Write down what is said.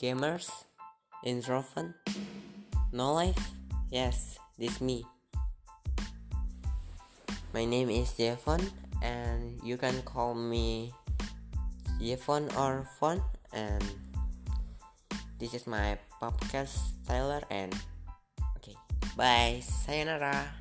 gamers, introvert, no life? Yes, this me. My name is Jevon and you can call me Jevon or Fon and this is my podcast Tyler and okay bye sayonara